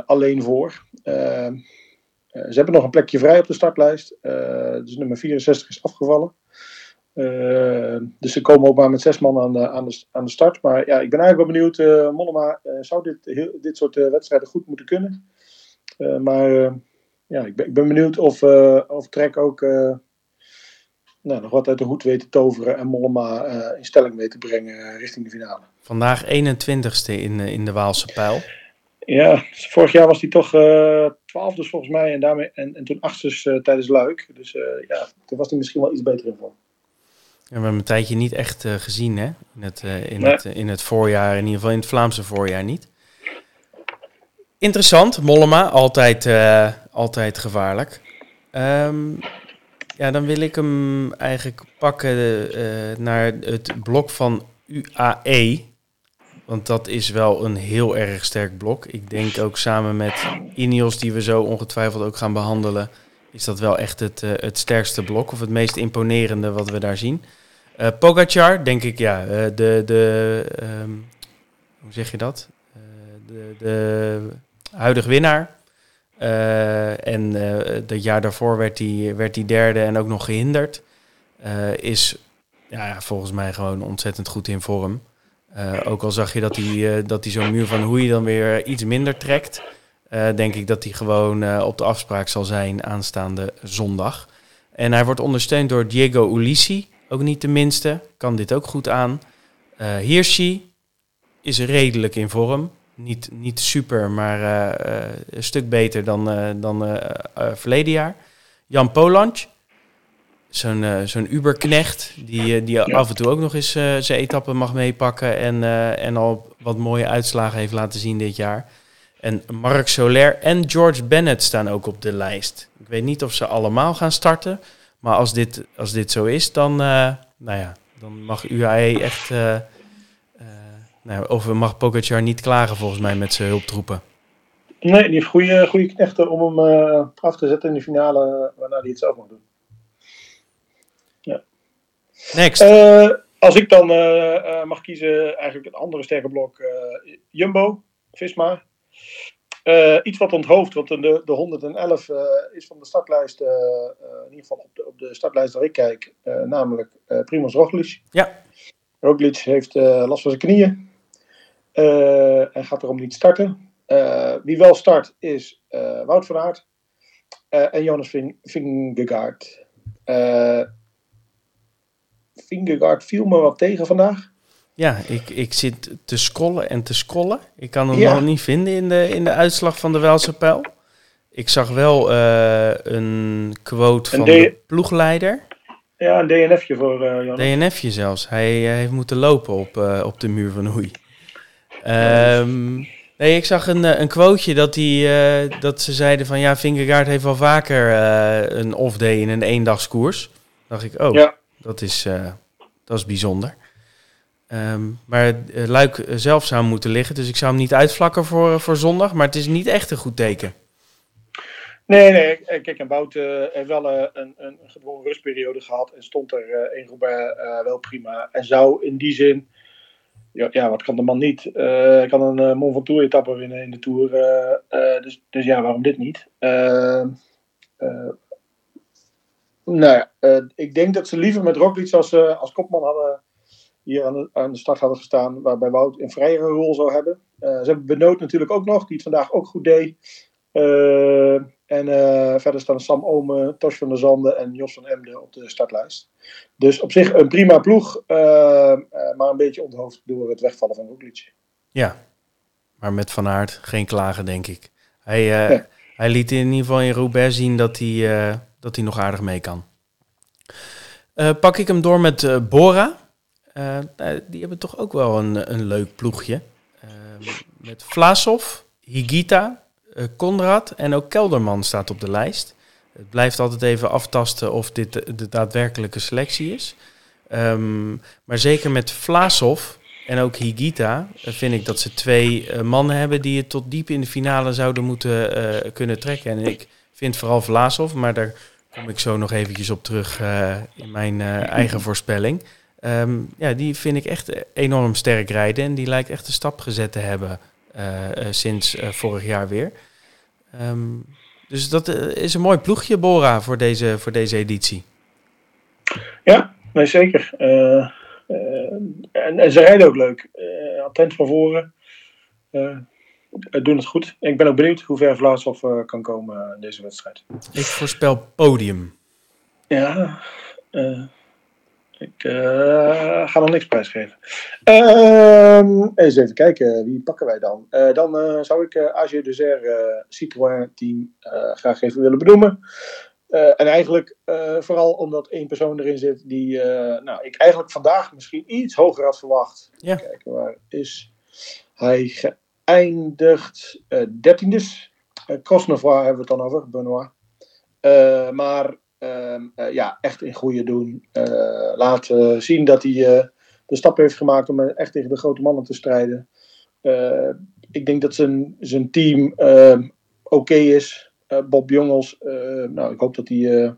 alleen voor. ze hebben nog een plekje vrij op de startlijst. dus nummer 64 is afgevallen. Uh, dus ze komen ook maar met zes man aan de, aan de, aan de start. Maar ja, ik ben eigenlijk wel benieuwd. Uh, Mollema uh, zou dit, heel, dit soort wedstrijden goed moeten kunnen. maar ja, ik ben, ik ben benieuwd of, of Trek ook nou, nog wat uit de hoed weet te toveren. En Mollema in stelling weet te brengen richting de finale. Vandaag 21ste in, in de Waalse pijl. Ja, vorig jaar was hij toch twaalfde dus volgens mij. En, daarmee, en, en toen achtste tijdens Luik. Dus ja, toen was hij misschien wel iets beter in vorm. We hebben een tijdje niet echt uh, gezien, hè? In het, uh, in, nee. het, in het voorjaar, in ieder geval in het Vlaamse voorjaar niet. Interessant, Mollema, altijd, altijd gevaarlijk. Um, ja, dan wil ik hem eigenlijk pakken naar het blok van UAE. Want dat is wel een heel erg sterk blok. Ik denk ook samen met Ineos, die we zo ongetwijfeld ook gaan behandelen, is dat wel echt het, het sterkste blok of het meest imponerende wat we daar zien. Uh, Pogacar, denk ik, ja, uh, de, de um, hoe zeg je dat? De, de huidige winnaar. en dat jaar daarvoor werd hij werd die derde en ook nog gehinderd. is ja, volgens mij gewoon ontzettend goed in vorm. ook al zag je dat hij, dat hij zo'n muur van hoe je dan weer iets minder trekt. Denk ik dat hij gewoon op de afspraak zal zijn aanstaande zondag. En hij wordt ondersteund door Diego Ulissi, ook niet de minste. Kan dit ook goed aan. Uh, Hirschi is redelijk in vorm. Niet, niet super, maar uh, uh, een stuk beter dan, dan verleden jaar. Jan Polanc, zo'n zo'n Uberknecht, die, die af en toe ook nog eens zijn etappen mag meepakken en, en al wat mooie uitslagen heeft laten zien dit jaar. En Marc Soler en George Bennett staan ook op de lijst. Ik weet niet of ze allemaal gaan starten. Maar als dit, als dit zo is, dan, uh, nou ja, dan mag UAE echt. Uh, uh, nou, of mag Pogacar niet klagen volgens mij met zijn hulptroepen. Nee, die heeft goede, goede knechten om hem af te zetten in de finale, waarna hij het zelf mag doen. Ja. Next. als ik dan mag kiezen, eigenlijk het andere sterke blok, Jumbo, Visma. Uh, iets wat onthoofd, want de, de 111 uh, is van de startlijst, uh, in ieder geval op de, op de startlijst waar ik kijk, namelijk Primoz Roglic. Ja. Roglic heeft last van zijn knieën en gaat erom niet starten. wie wel start is Wout van Aert en Jonas Vingegaard. Vingegaard viel me wat tegen vandaag. Ja, ik, ik zit te scrollen en te scrollen. Ik kan hem nog niet vinden in de, in de uitslag van de Welse pijl. Ik zag wel uh, een quote van de ploegleider. Ja, een DNFje voor uh, Jan. DNFje zelfs. Hij, hij, heeft moeten lopen op, uh, op de muur van Hoei. Um, nee, ik zag een, een quoteje dat, die, dat ze zeiden van... Ja, Vingegaard heeft wel vaker een off-day in een eendagskoers. dacht ik, oh, ja. dat, is, dat is bijzonder. Um, maar uh, Luik zelf zou moeten liggen, dus ik zou hem niet uitvlakken voor, voor zondag. Maar het is niet echt een goed teken. Nee, nee. Kijk, en Bout heeft wel een, een rustperiode gehad. En stond er uh, in Robert wel prima. En zou in die zin... Ja, ja wat kan de man niet? Hij kan een Mont Ventoux etappe winnen in de Tour. dus, dus ja, waarom dit niet? nou ja, ik denk dat ze liever met Roglic als, als kopman hadden hier aan de, aan de start hadden gestaan, waarbij Wout een vrijere rol zou hebben. Uh, ze hebben Benoot natuurlijk ook nog, die het vandaag ook goed deed. Uh, en uh, verder staan Sam Ome, Tosh van der Zanden en Jos van Emden op de startlijst. Dus op zich een prima ploeg, maar een beetje onthoofd door het wegvallen van Roglic. Ja, maar met Van Aert geen klagen, denk ik. Hij, hij liet in ieder geval in Roubaix zien dat hij, dat hij nog aardig mee kan. pak ik hem door met Bora. Uh, die hebben toch ook wel een, een leuk ploegje. Uh, met Vlasov, Higita, uh, Konrad en ook Kelderman staat op de lijst. Het blijft altijd even aftasten of dit de, daadwerkelijke selectie is. Um, maar zeker met Vlasov en ook Higita vind ik dat ze twee mannen hebben die het tot diep in de finale zouden moeten kunnen trekken. En ik vind vooral Vlasov, maar daar kom ik zo nog eventjes op terug in mijn eigen voorspelling. Um, ja, die vind ik echt enorm sterk rijden. En die lijkt echt een stap gezet te hebben uh, uh, sinds uh, vorig jaar weer. Um, dus dat is een mooi ploegje, Bora, voor deze, voor deze editie. Ja, nee, zeker. En, en, ze rijden ook leuk. attent van voren. doen het goed. Ik ben ook benieuwd hoe ver Vlaashoff kan komen in deze wedstrijd. Ik voorspel podium. Ja, ik uh, ga nog niks prijsgeven. Uh, eens even kijken, wie pakken wij dan? Uh, dan uh, zou ik uh, AG Dessert Citroën team graag even willen benoemen. en eigenlijk vooral omdat één persoon erin zit die nou, ik eigenlijk vandaag misschien iets hoger had verwacht. Ja. Kijken, waar is hij geëindigd? Dertiende. Uh, Cosnefroid hebben we het dan over, Benoit. maar Ehm, eh, ja, echt in goede doen. Uh, laat zien dat hij uh, de stap heeft gemaakt om echt tegen de grote mannen te strijden. ik denk dat zijn, zijn team ehm, oké is. Bob Jongels, nou, ik hoop dat hij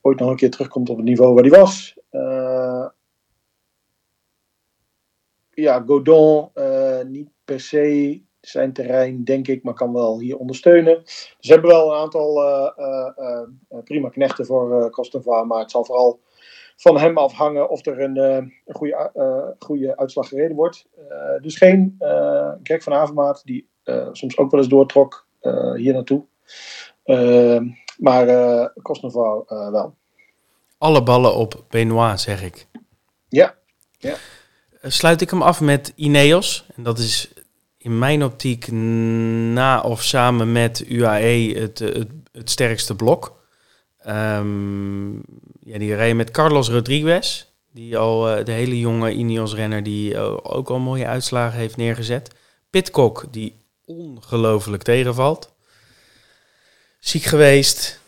ooit nog een keer terugkomt op het niveau waar hij was. ja, Godon, niet per se zijn terrein, denk ik, maar kan wel hier ondersteunen. Dus ze hebben wel een aantal uh, uh, uh, prima knechten voor uh, maar het zal vooral van hem afhangen of er een, een goede, goede uitslag gereden wordt. dus geen Greg van Avermaat, die soms ook wel eens doortrok hier naartoe. maar uh, wel. alle ballen op Benoit, zeg ik. Ja. ja. Sluit ik hem af met Ineos. En dat is in mijn optiek na of samen met UAE het, het, het sterkste blok. Um, ja, die rijden met Carlos Rodriguez. Die al uh, de hele jonge Ineos-renner die uh, ook al mooie uitslagen heeft neergezet. Pitcock, die ongelooflijk tegenvalt. Ziek geweest.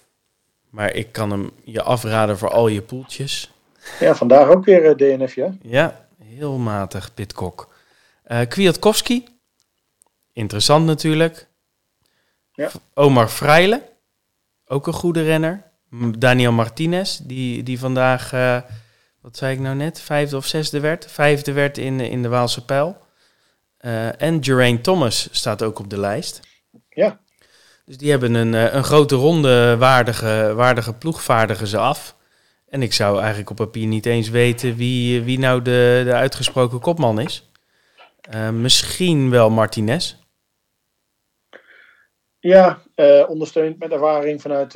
Maar ik kan hem je afraden voor al je poeltjes. Ja, vandaag ook weer uh, DNF, ja? Ja, heel matig, Pitcock. Kwiatkowski. Interessant natuurlijk. Ja. Omar Freile. Ook een goede renner. Daniel Martinez, die, die vandaag, uh, wat zei ik nou net, vijfde of zesde werd. Vijfde werd in, in de Waalse pijl. Uh, en Geraint Thomas staat ook op de lijst. Ja. Dus die hebben een, uh, een grote ronde waardige, waardige ploegvaardigen ze af. En ik zou eigenlijk op papier niet eens weten wie, wie nou de, de uitgesproken kopman is. misschien wel Martinez. Ja, ondersteund met ervaring vanuit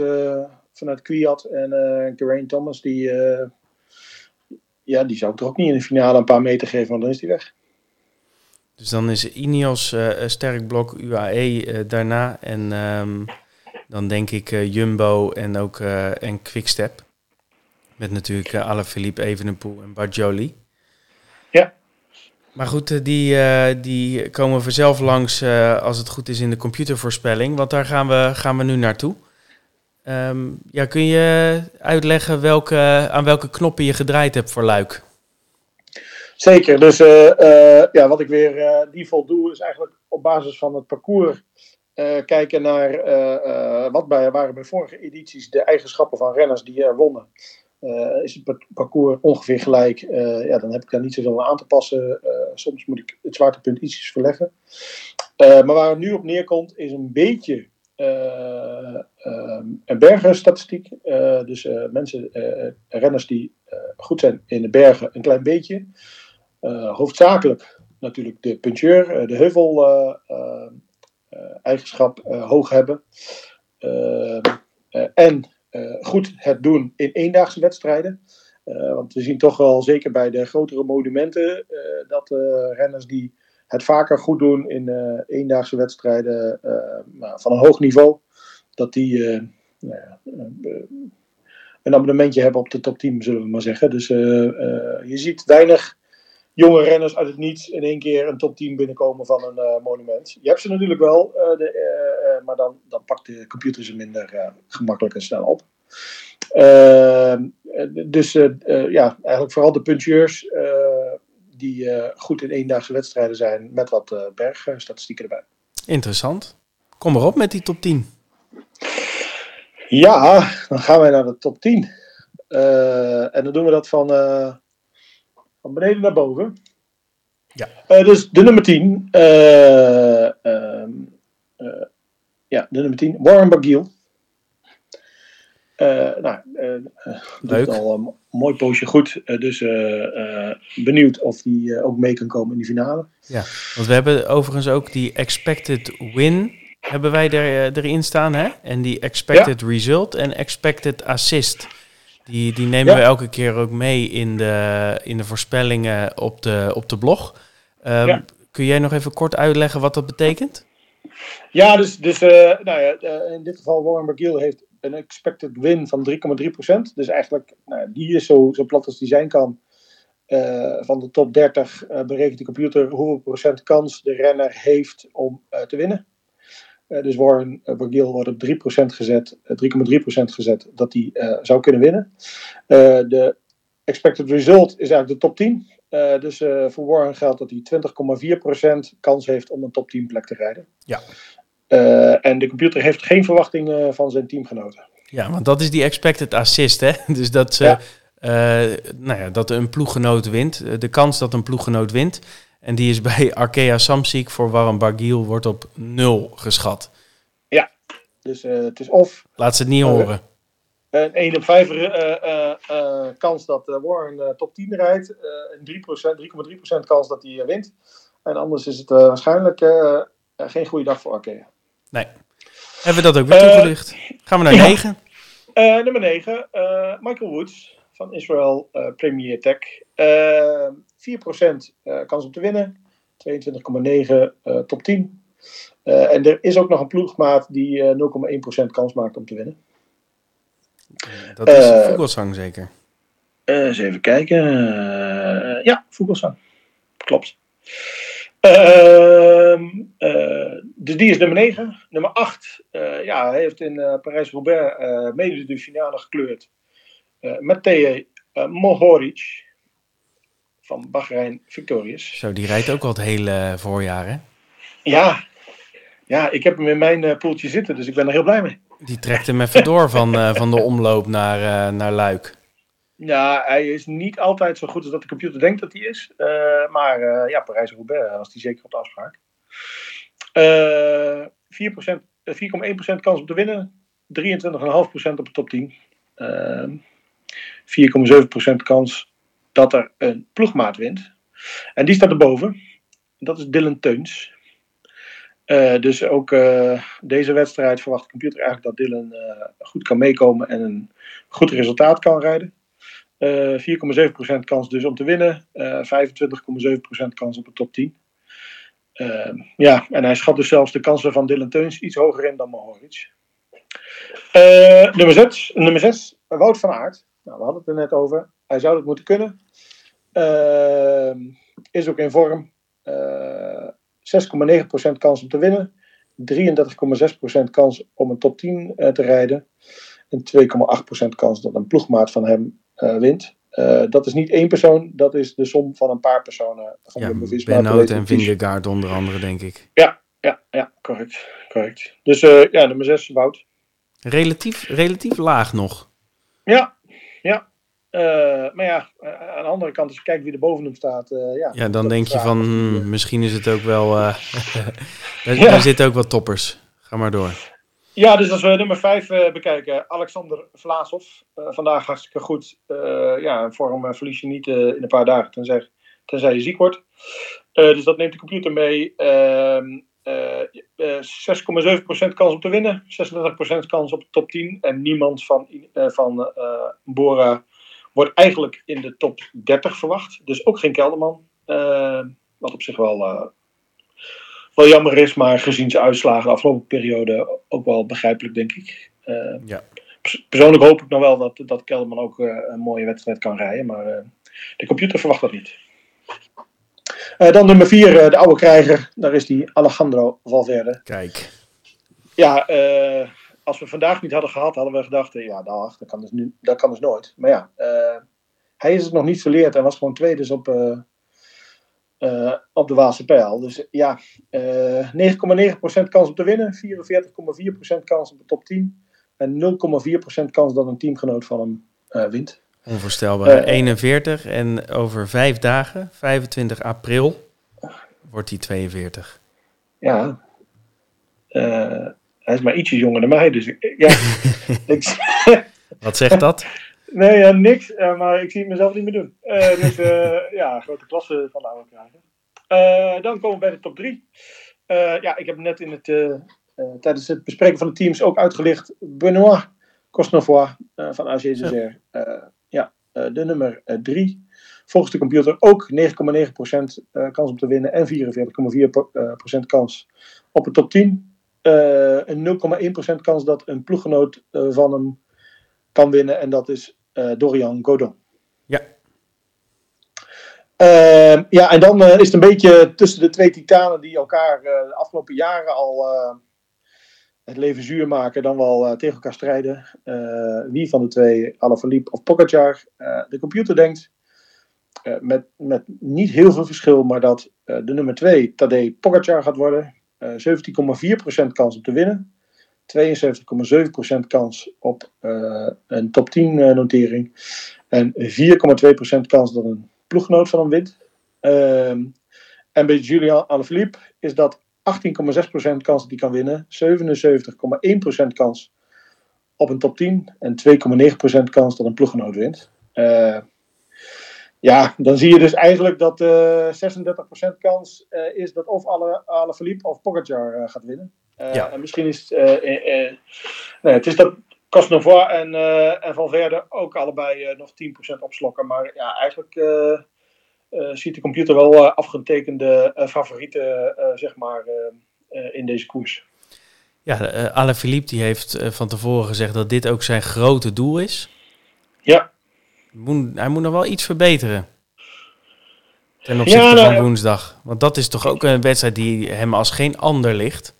vanuit Kwiat en uh, Thomas, die, uh, ja, die zou ik toch ook niet in de finale een paar meter geven, want dan is die weg. Dus dan is Ineos uh, sterk blok, UAE daarna en um, dan denk ik Jumbo en ook en Quickstep. Met natuurlijk uh, Alaphilippe, Evenepoel en Barjoli. Maar goed, die, die komen vanzelf langs als het goed is in de computervoorspelling. Want daar gaan we, gaan we nu naartoe. Um, ja, kun je uitleggen welke, aan welke knoppen je gedraaid hebt voor Luik? Zeker. Dus uh, uh, ja, wat ik weer uh, default doe, is eigenlijk op basis van het parcours kijken naar wat bij, waren bij vorige edities de eigenschappen van renners die er wonnen. Is het parcours ongeveer gelijk, ja, dan heb ik daar niet zoveel aan te passen. soms moet ik het zwaartepunt ietsjes verleggen. maar waar het nu op neerkomt, is een beetje een bergenstatistiek. Dus mensen, renners die goed zijn in de bergen, een klein beetje. hoofdzakelijk natuurlijk de puncheur, de heuvel eigenschap hoog hebben. en goed het doen in eendaagse wedstrijden. want we zien toch wel, zeker bij de grotere monumenten, dat renners die het vaker goed doen in eendaagse wedstrijden uh, van een hoog niveau. Dat die nou een abonnementje hebben op de top 10, zullen we maar zeggen. Dus je ziet weinig jonge renners uit het niets in één keer een top 10 binnenkomen van een monument. Je hebt ze natuurlijk wel, de, maar dan, dan pakt de computer ze minder gemakkelijk en snel op. dus ja, eigenlijk vooral de puncheurs die goed in eendaagse wedstrijden zijn met wat bergstatistieken erbij. Interessant. Kom maar op met die top 10. Ja, dan gaan wij naar de top 10. Uh, en dan doen we dat van, van beneden naar boven. Ja. dus de nummer 10. Ehm, ja, de nummer 10. Warren Barguil. Uh, nou, uh, Leuk. al een mooi poosje goed. Uh, dus benieuwd of die ook mee kan komen in die finale. Ja, want we hebben overigens ook die expected win hebben wij er, erin staan. Hè? En die expected ja. result en expected assist. Die, die nemen ja. we elke keer ook mee in de, in de voorspellingen op de, op de blog. Um, ja. Kun jij nog even kort uitleggen wat dat betekent? Ja, dus, dus nou ja, in dit geval Warren Barguil heeft een expected win van 3,3%. Dus eigenlijk, nou, die is zo, zo plat als die zijn kan. Uh, van de top 30 uh, berekent de computer hoeveel procent kans de renner heeft om te winnen. dus Warren Barguil wordt op 3% gezet, 3,3% gezet, dat hij zou kunnen winnen. de expected result is eigenlijk de top 10. Dus voor Warren geldt dat hij 20,4% kans heeft om een top 10 plek te rijden. Ja. Uh, en de computer heeft geen verwachtingen van zijn teamgenoten. Ja, want dat is die expected assist, hè? Dus dat, ze, ja. nou ja, dat een ploeggenoot wint. De kans dat een ploeggenoot wint. En die is bij Arkea Samsic voor Warren Bargiel wordt op nul geschat. Ja, dus het is of... Laat ze het niet horen. Een 1 op 5 kans dat Warren top 10 rijdt. een 3,3% kans dat hij wint. En anders is het waarschijnlijk geen goede dag voor Arkea. Nee. Hebben we dat ook weer toegelicht? Gaan we naar 9. Uh, nummer 9, uh, Michael Woods van Israël, Premier Tech. 4% kans om te winnen. 22,9 top 10. en er is ook nog een ploegmaat die 0,1% kans maakt om te winnen. Dat is uh, Vogelsang zeker? eens even kijken. ja, Vogelsang. Klopt. Ehm, dus die is nummer 9. Nummer 8 ja, hij heeft in Parijs-Roubaix mede de finale gekleurd. met Thea Mohoric van Bahrein Victorious. Zo, die rijdt ook al het hele voorjaar, hè? Ja, ja ik heb hem in mijn uh, poeltje zitten, dus ik ben er heel blij mee. Die trekt hem even door van, uh, van de omloop naar, uh, naar Luik. Ja, hij is niet altijd zo goed als dat de computer denkt dat hij is. maar ja, Parijs-Roubaix was hij zeker op de afspraak. 4,1% kans om te winnen. 23,5% op de top 10. 4,7% kans dat er een ploegmaat wint. En die staat erboven. Dat is Dylan Teuns. Uh, dus ook uh, deze wedstrijd verwacht de computer eigenlijk dat Dylan uh, goed kan meekomen en een goed resultaat kan rijden. 4,7% kans dus om te winnen, 25,7% kans op de top 10. ja, en hij schat dus zelfs de kansen van Dylan Teuns iets hoger in dan Mohoric. nummer 6, nummer 6, Wout van Aert. Nou, we hadden het er net over. Hij zou het moeten kunnen. Ehm, is ook in vorm. 6,9% kans om te winnen. 33,6% kans om een top 10 uh, eh, te rijden. En 2,8% kans dat een ploegmaat van hem uh, wint. Uh, dat is niet één persoon, dat is de som van een paar personen. Van ja, Benoot en Vingegaard onder andere, denk ik. Ja, ja, ja correct. correct. Dus ja, nummer 6, Wout. Relatief, relatief laag nog. Ja, ja. Uh, maar ja, eh, aan de andere kant, als je kijkt wie er boven hem staat. Uh, ja, ja, dan denk je van hmm, misschien is het ook wel. Uh, ja. zitten ook wat toppers. Ga maar door. Ja, dus als we nummer 5 bekijken, Alexander Vlaasov. vandaag hartstikke goed. ja, in vorm verlies je niet in een paar dagen, tenzij, tenzij je ziek wordt. dus dat neemt de computer mee. 6,7% ehm, kans om te winnen, 36% kans op de top 10. En niemand van, van Bora Wordt eigenlijk in de top 30 verwacht. Dus ook geen Kelderman. Uh, wat op zich wel, uh, wel jammer is, maar gezien zijn uitslagen de afgelopen periode ook wel begrijpelijk, denk ik. Uh, ja. Persoonlijk hoop ik nog wel dat, dat Kelderman ook een mooie wedstrijd kan rijden. Maar de computer verwacht dat niet. dan nummer 4, de oude krijger. Daar is die Alejandro Valverde. Kijk. Ja, als we vandaag niet hadden gehad, hadden we gedacht, eh, ja, dag, dat kan dus, nu, dat kan dus nooit. Maar ja, uh, hij is het nog niet verleerd en was gewoon tweede dus op, uh, op de Waalse pijl. Dus ja, 9,9% kans om te winnen, 44,4% kans op de top 10 en 0,4% kans dat een teamgenoot van hem wint. Onvoorstelbaar. 41 en over vijf dagen, 25 april, wordt hij 42. Ja, hij is maar ietsje jonger dan mij, dus ja. ik, Wat zegt dat? Nee, uh, niks, uh, maar ik zie het mezelf niet meer doen. Uh, dus ja, grote klasse van de oude krijgen. dan komen we bij de top 3. ja, ik heb net in het, tijdens het bespreken van de teams ook uitgelicht. Benoit Cosnefoy van AG ja, de nummer 3. Volgens de computer ook 9,9% kans om te winnen en 44,4% kans op de top 10. Eh, een 0,1% kans dat een ploeggenoot eh, van hem kan winnen. En dat is eh, Dorian Godon. Ja. Ehm, ja, en dan is het een beetje tussen de twee titanen die elkaar de afgelopen jaren al het leven zuur maken, dan wel tegen elkaar strijden. wie van de twee, Alaphilippe of Pogacar, de computer denkt, met, met niet heel veel verschil, maar dat de nummer 2 Tadej Pogacar gaat worden. 17,4% kans om te winnen. 72,7% kans op uh, een top 10 uh, notering. En 4,2% kans dat een ploeggenoot van hem wint. Uh, en bij Julian Alaphilippe is dat 18,6% kans dat hij kan winnen. 77,1% kans op een top 10. En 2,9% kans dat een ploeggenoot wint. Ja, dan zie je dus eigenlijk dat uh, eh, 36% kans uh, is dat of alle, Philippe of Pogacar uh, gaat winnen. Ja. En misschien is het, nee, het is dat Cosnefroid en, uh, en Valverde ook allebei nog 10% opslokken. Maar ja, eigenlijk ziet de computer wel afgetekende favorieten zeg maar, in deze koers. Ja, uh, Alaphilippe die heeft van tevoren gezegd dat dit ook zijn grote doel is. Ja. Moet, hij moet nog wel iets verbeteren. Ten opzichte ja, nou, van woensdag. Want dat is toch ook een wedstrijd die hem als geen ander ligt.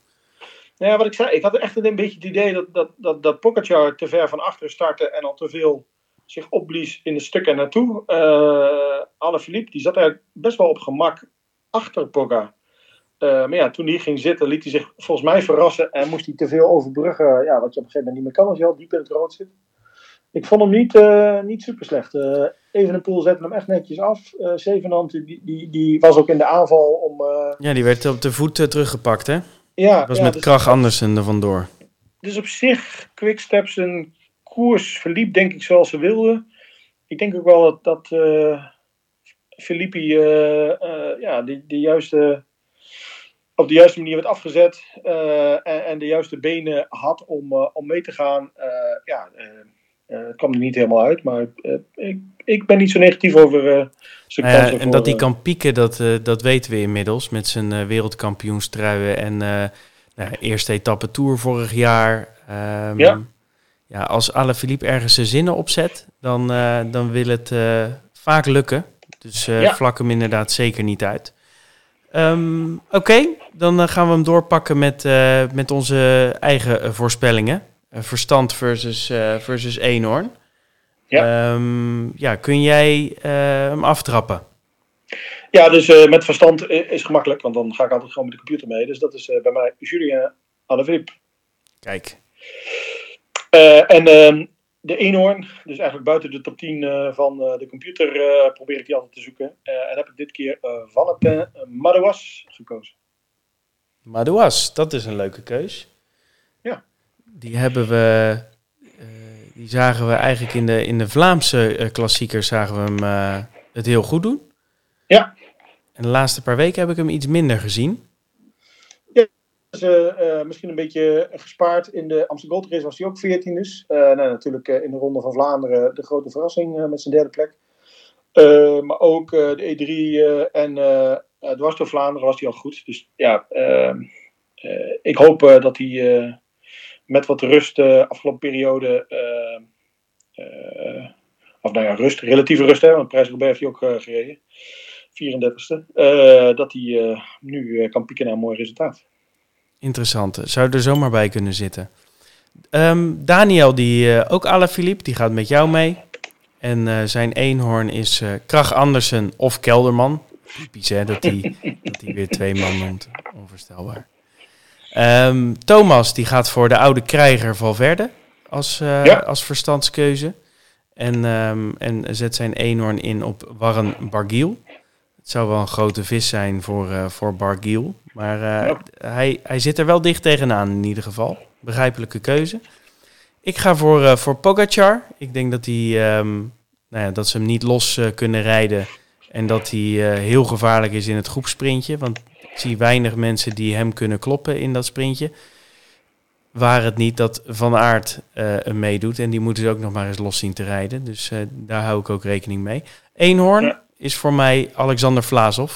Nou ja, wat ik zei, ik had echt een beetje het idee dat, dat, dat, dat Pogacar te ver van achteren startte en al te veel zich opblies in de stukken naartoe. Uh, Alaphilippe, die zat er best wel op gemak achter Pogacar. Uh, maar ja, toen hij ging zitten, liet hij zich volgens mij verrassen en moest hij te veel overbruggen. Ja, wat je op een gegeven moment niet meer kan als je al diep in het rood zit. Ik vond hem niet, uh, niet super slecht. Uh, Evenepoel zette hem echt netjes af. Uh, Zevenhand die, die, die was ook in de aanval om... Ja, die werd op de voet teruggepakt, hè? Ja. Dat was ja, met dus, Krach Andersen er vandoor. Dus op zich, Quickstep zijn koers verliep denk ik zoals ze wilden. Ik denk ook wel dat, dat Filippi ja, de, de juiste op de juiste manier werd afgezet en, en, de juiste benen had om, om mee te gaan. ja, uh, het kwam er niet helemaal uit, maar uh, ik, ik ben niet zo negatief over uh, zijn nou kansen. en dat hij kan pieken, dat, dat weten we inmiddels. Met zijn wereldkampioenstruien en nou, eerste etappe Tour vorig jaar. Um, ja. ja. Als Alaphilippe ergens zijn zinnen opzet, dan, dan wil het vaak lukken. Dus ja. vlak hem inderdaad zeker niet uit. Um, Oké, okay, dan gaan we hem doorpakken met, met onze eigen voorspellingen. Eh, verstand versus, uh, versus eenhoorn. Ja. Um, ja, kun jij uh, hem aftrappen? Ja, dus met verstand is gemakkelijk, want dan ga ik altijd gewoon met de computer mee. Dus dat is bij mij Julien Alaphilippe. Kijk. en ehm, de eenhoorn, dus eigenlijk buiten de top 10 van de computer, probeer ik die altijd te zoeken. en heb ik dit keer Valentin Madouas gekozen. Madouas, dat is een leuke keus. Die hebben we. Uh, die zagen we eigenlijk in de, in de Vlaamse uh, klassiekers zagen we hem uh, het heel goed doen. Ja. En de laatste paar weken heb ik hem iets minder gezien. Ja, dus, misschien een beetje gespaard. In de Amsterdam Gold Race was hij ook 14 dus. nou, natuurlijk in de Ronde van Vlaanderen de grote verrassing met zijn derde plek. maar ook de E3 en dwars door Vlaanderen was hij al goed. Dus ja, ik hoop dat hij met wat rust uh, afgelopen periode. Uh, of nou ja, rust, relatieve rust, hè, want Prijs heeft hij ook gereden. 34ste. dat hij nu kan pieken naar een mooi resultaat. Interessant. Zou er zomaar bij kunnen zitten. Um, Daniel, die ook Ala Philippe, die gaat met jou mee. En zijn eenhoorn is Krach Andersen of Kelderman. Typisch hè, dat hij weer twee man noemt. Onvoorstelbaar. Um, Thomas die gaat voor de oude krijger Valverde als, uh, als verstandskeuze. En, um, en zet zijn eenhoorn in op Warren Bargiel. Het zou wel een grote vis zijn voor, uh, voor Bargiel. Maar uh, ja. hij, hij zit er wel dicht tegenaan in ieder geval. Begrijpelijke keuze. Ik ga voor, voor Pogacar. Ik denk dat, hij, um, nou ja, dat ze hem niet los kunnen rijden. En dat hij heel gevaarlijk is in het groepsprintje. Want zie weinig mensen die hem kunnen kloppen in dat sprintje. Waar het niet dat Van Aert uh, meedoet. En die moeten ze ook nog maar eens los zien te rijden. Dus uh, daar hou ik ook rekening mee. Eenhoorn ja. is voor mij Alexander Vlaasov.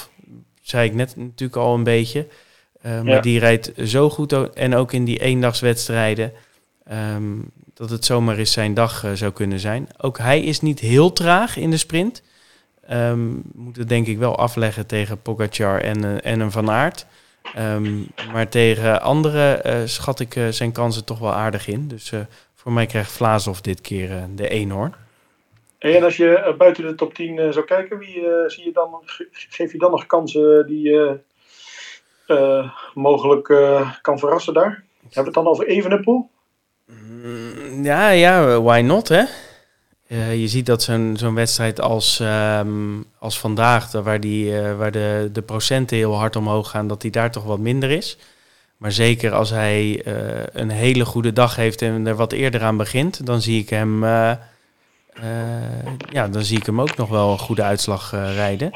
Zei ik net natuurlijk al een beetje. Uh, maar ja. die rijdt zo goed. En ook in die eendagswedstrijden. Um, dat het zomaar eens zijn dag zou kunnen zijn. Ook hij is niet heel traag in de sprint. Um, moet het denk ik wel afleggen tegen Pogacar en, uh, en een Van Aert. Um, maar tegen anderen uh, schat ik uh, zijn kansen toch wel aardig in. Dus voor mij krijgt Vlaasov dit keer de eenhoorn. En als je buiten de top 10 zou kijken, wie zie je dan, geef je dan nog kansen die je mogelijk kan verrassen daar? Hebben we het dan over Evenepoel? Mm, ja, ja, why not hè? Uh, je ziet dat zo'n zo'n wedstrijd als, um, als vandaag, waar, die, uh, waar de, de procenten heel hard omhoog gaan, dat die daar toch wat minder is. Maar zeker als hij uh, een hele goede dag heeft en er wat eerder aan begint, dan zie ik hem, ja, dan zie ik hem ook nog wel een goede uitslag rijden.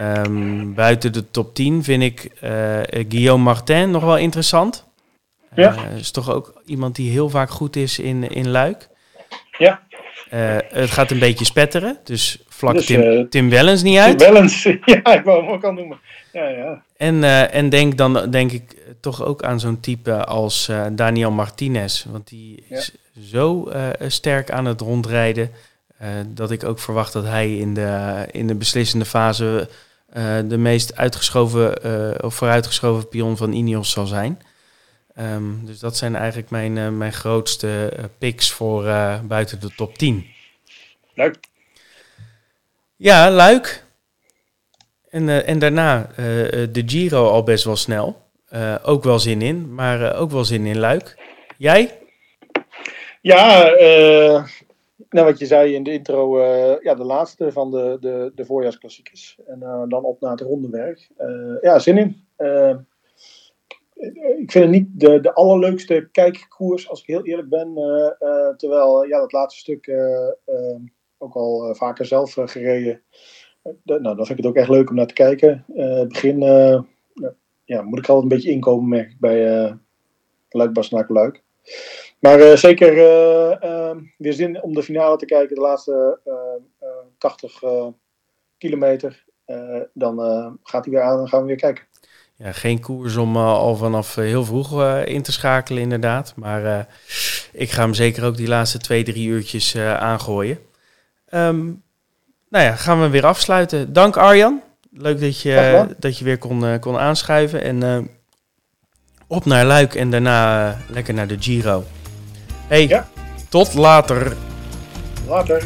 Um, buiten de top 10 vind ik Guillaume Martin nog wel interessant. Ja. Eh, is toch ook iemand die heel vaak goed is in, in Luik. Ja. Eh, het gaat een beetje spetteren, dus vlak Dus, Tim, eh, Tim Wellens niet uit. Wel eens, ja, ik wou hem ook al noemen. Ja, ja. En, eh, en denk dan denk ik toch ook aan zo'n type als Daniel Martinez. Want die is zo sterk aan het rondrijden. dat ik ook verwacht dat hij in de, in de beslissende fase de meest uitgeschoven of vooruitgeschoven pion van Ineos zal zijn. Ehm, dus dat zijn eigenlijk mijn, eh, mijn grootste eh, picks voor eh, buiten de top 10. Leuk. Ja, Luik. En, en daarna de Giro al best wel snel. Ook wel zin in, maar ook wel zin in Luik. Jij? Ja, nou wat je zei in de intro, ja, de laatste van de, de, de voorjaarsklassiekers. En dan op naar het rondewerk. Ja, zin in. Ik vind het niet de, de allerleukste kijkkoers, als ik heel eerlijk ben. eh, eh, terwijl, ja, dat laatste stuk eh, ook al vaker zelf gereden. Nou, dan vind ik het ook echt leuk om naar te kijken. Het begin, ja, moet ik altijd een beetje inkomen, merk ik, bij uh, Luik, Luik. Maar zeker eh, eh, weer zin om de finale te kijken, de laatste eh, eh, 80 eh, kilometer. Dan gaat hij weer aan en gaan we weer kijken. Ja, geen koers om eh, al vanaf eh, heel vroeg eh, in te schakelen, inderdaad. Maar ik ga hem zeker ook die laatste twee, drie uurtjes aangooien. Ehm, nou ja, gaan we weer afsluiten. Dank Arjan. Leuk dat je, dat je weer kon, kon aanschuiven. En op naar Luik en daarna lekker naar de Giro. Hey, Ja. tot later. Later.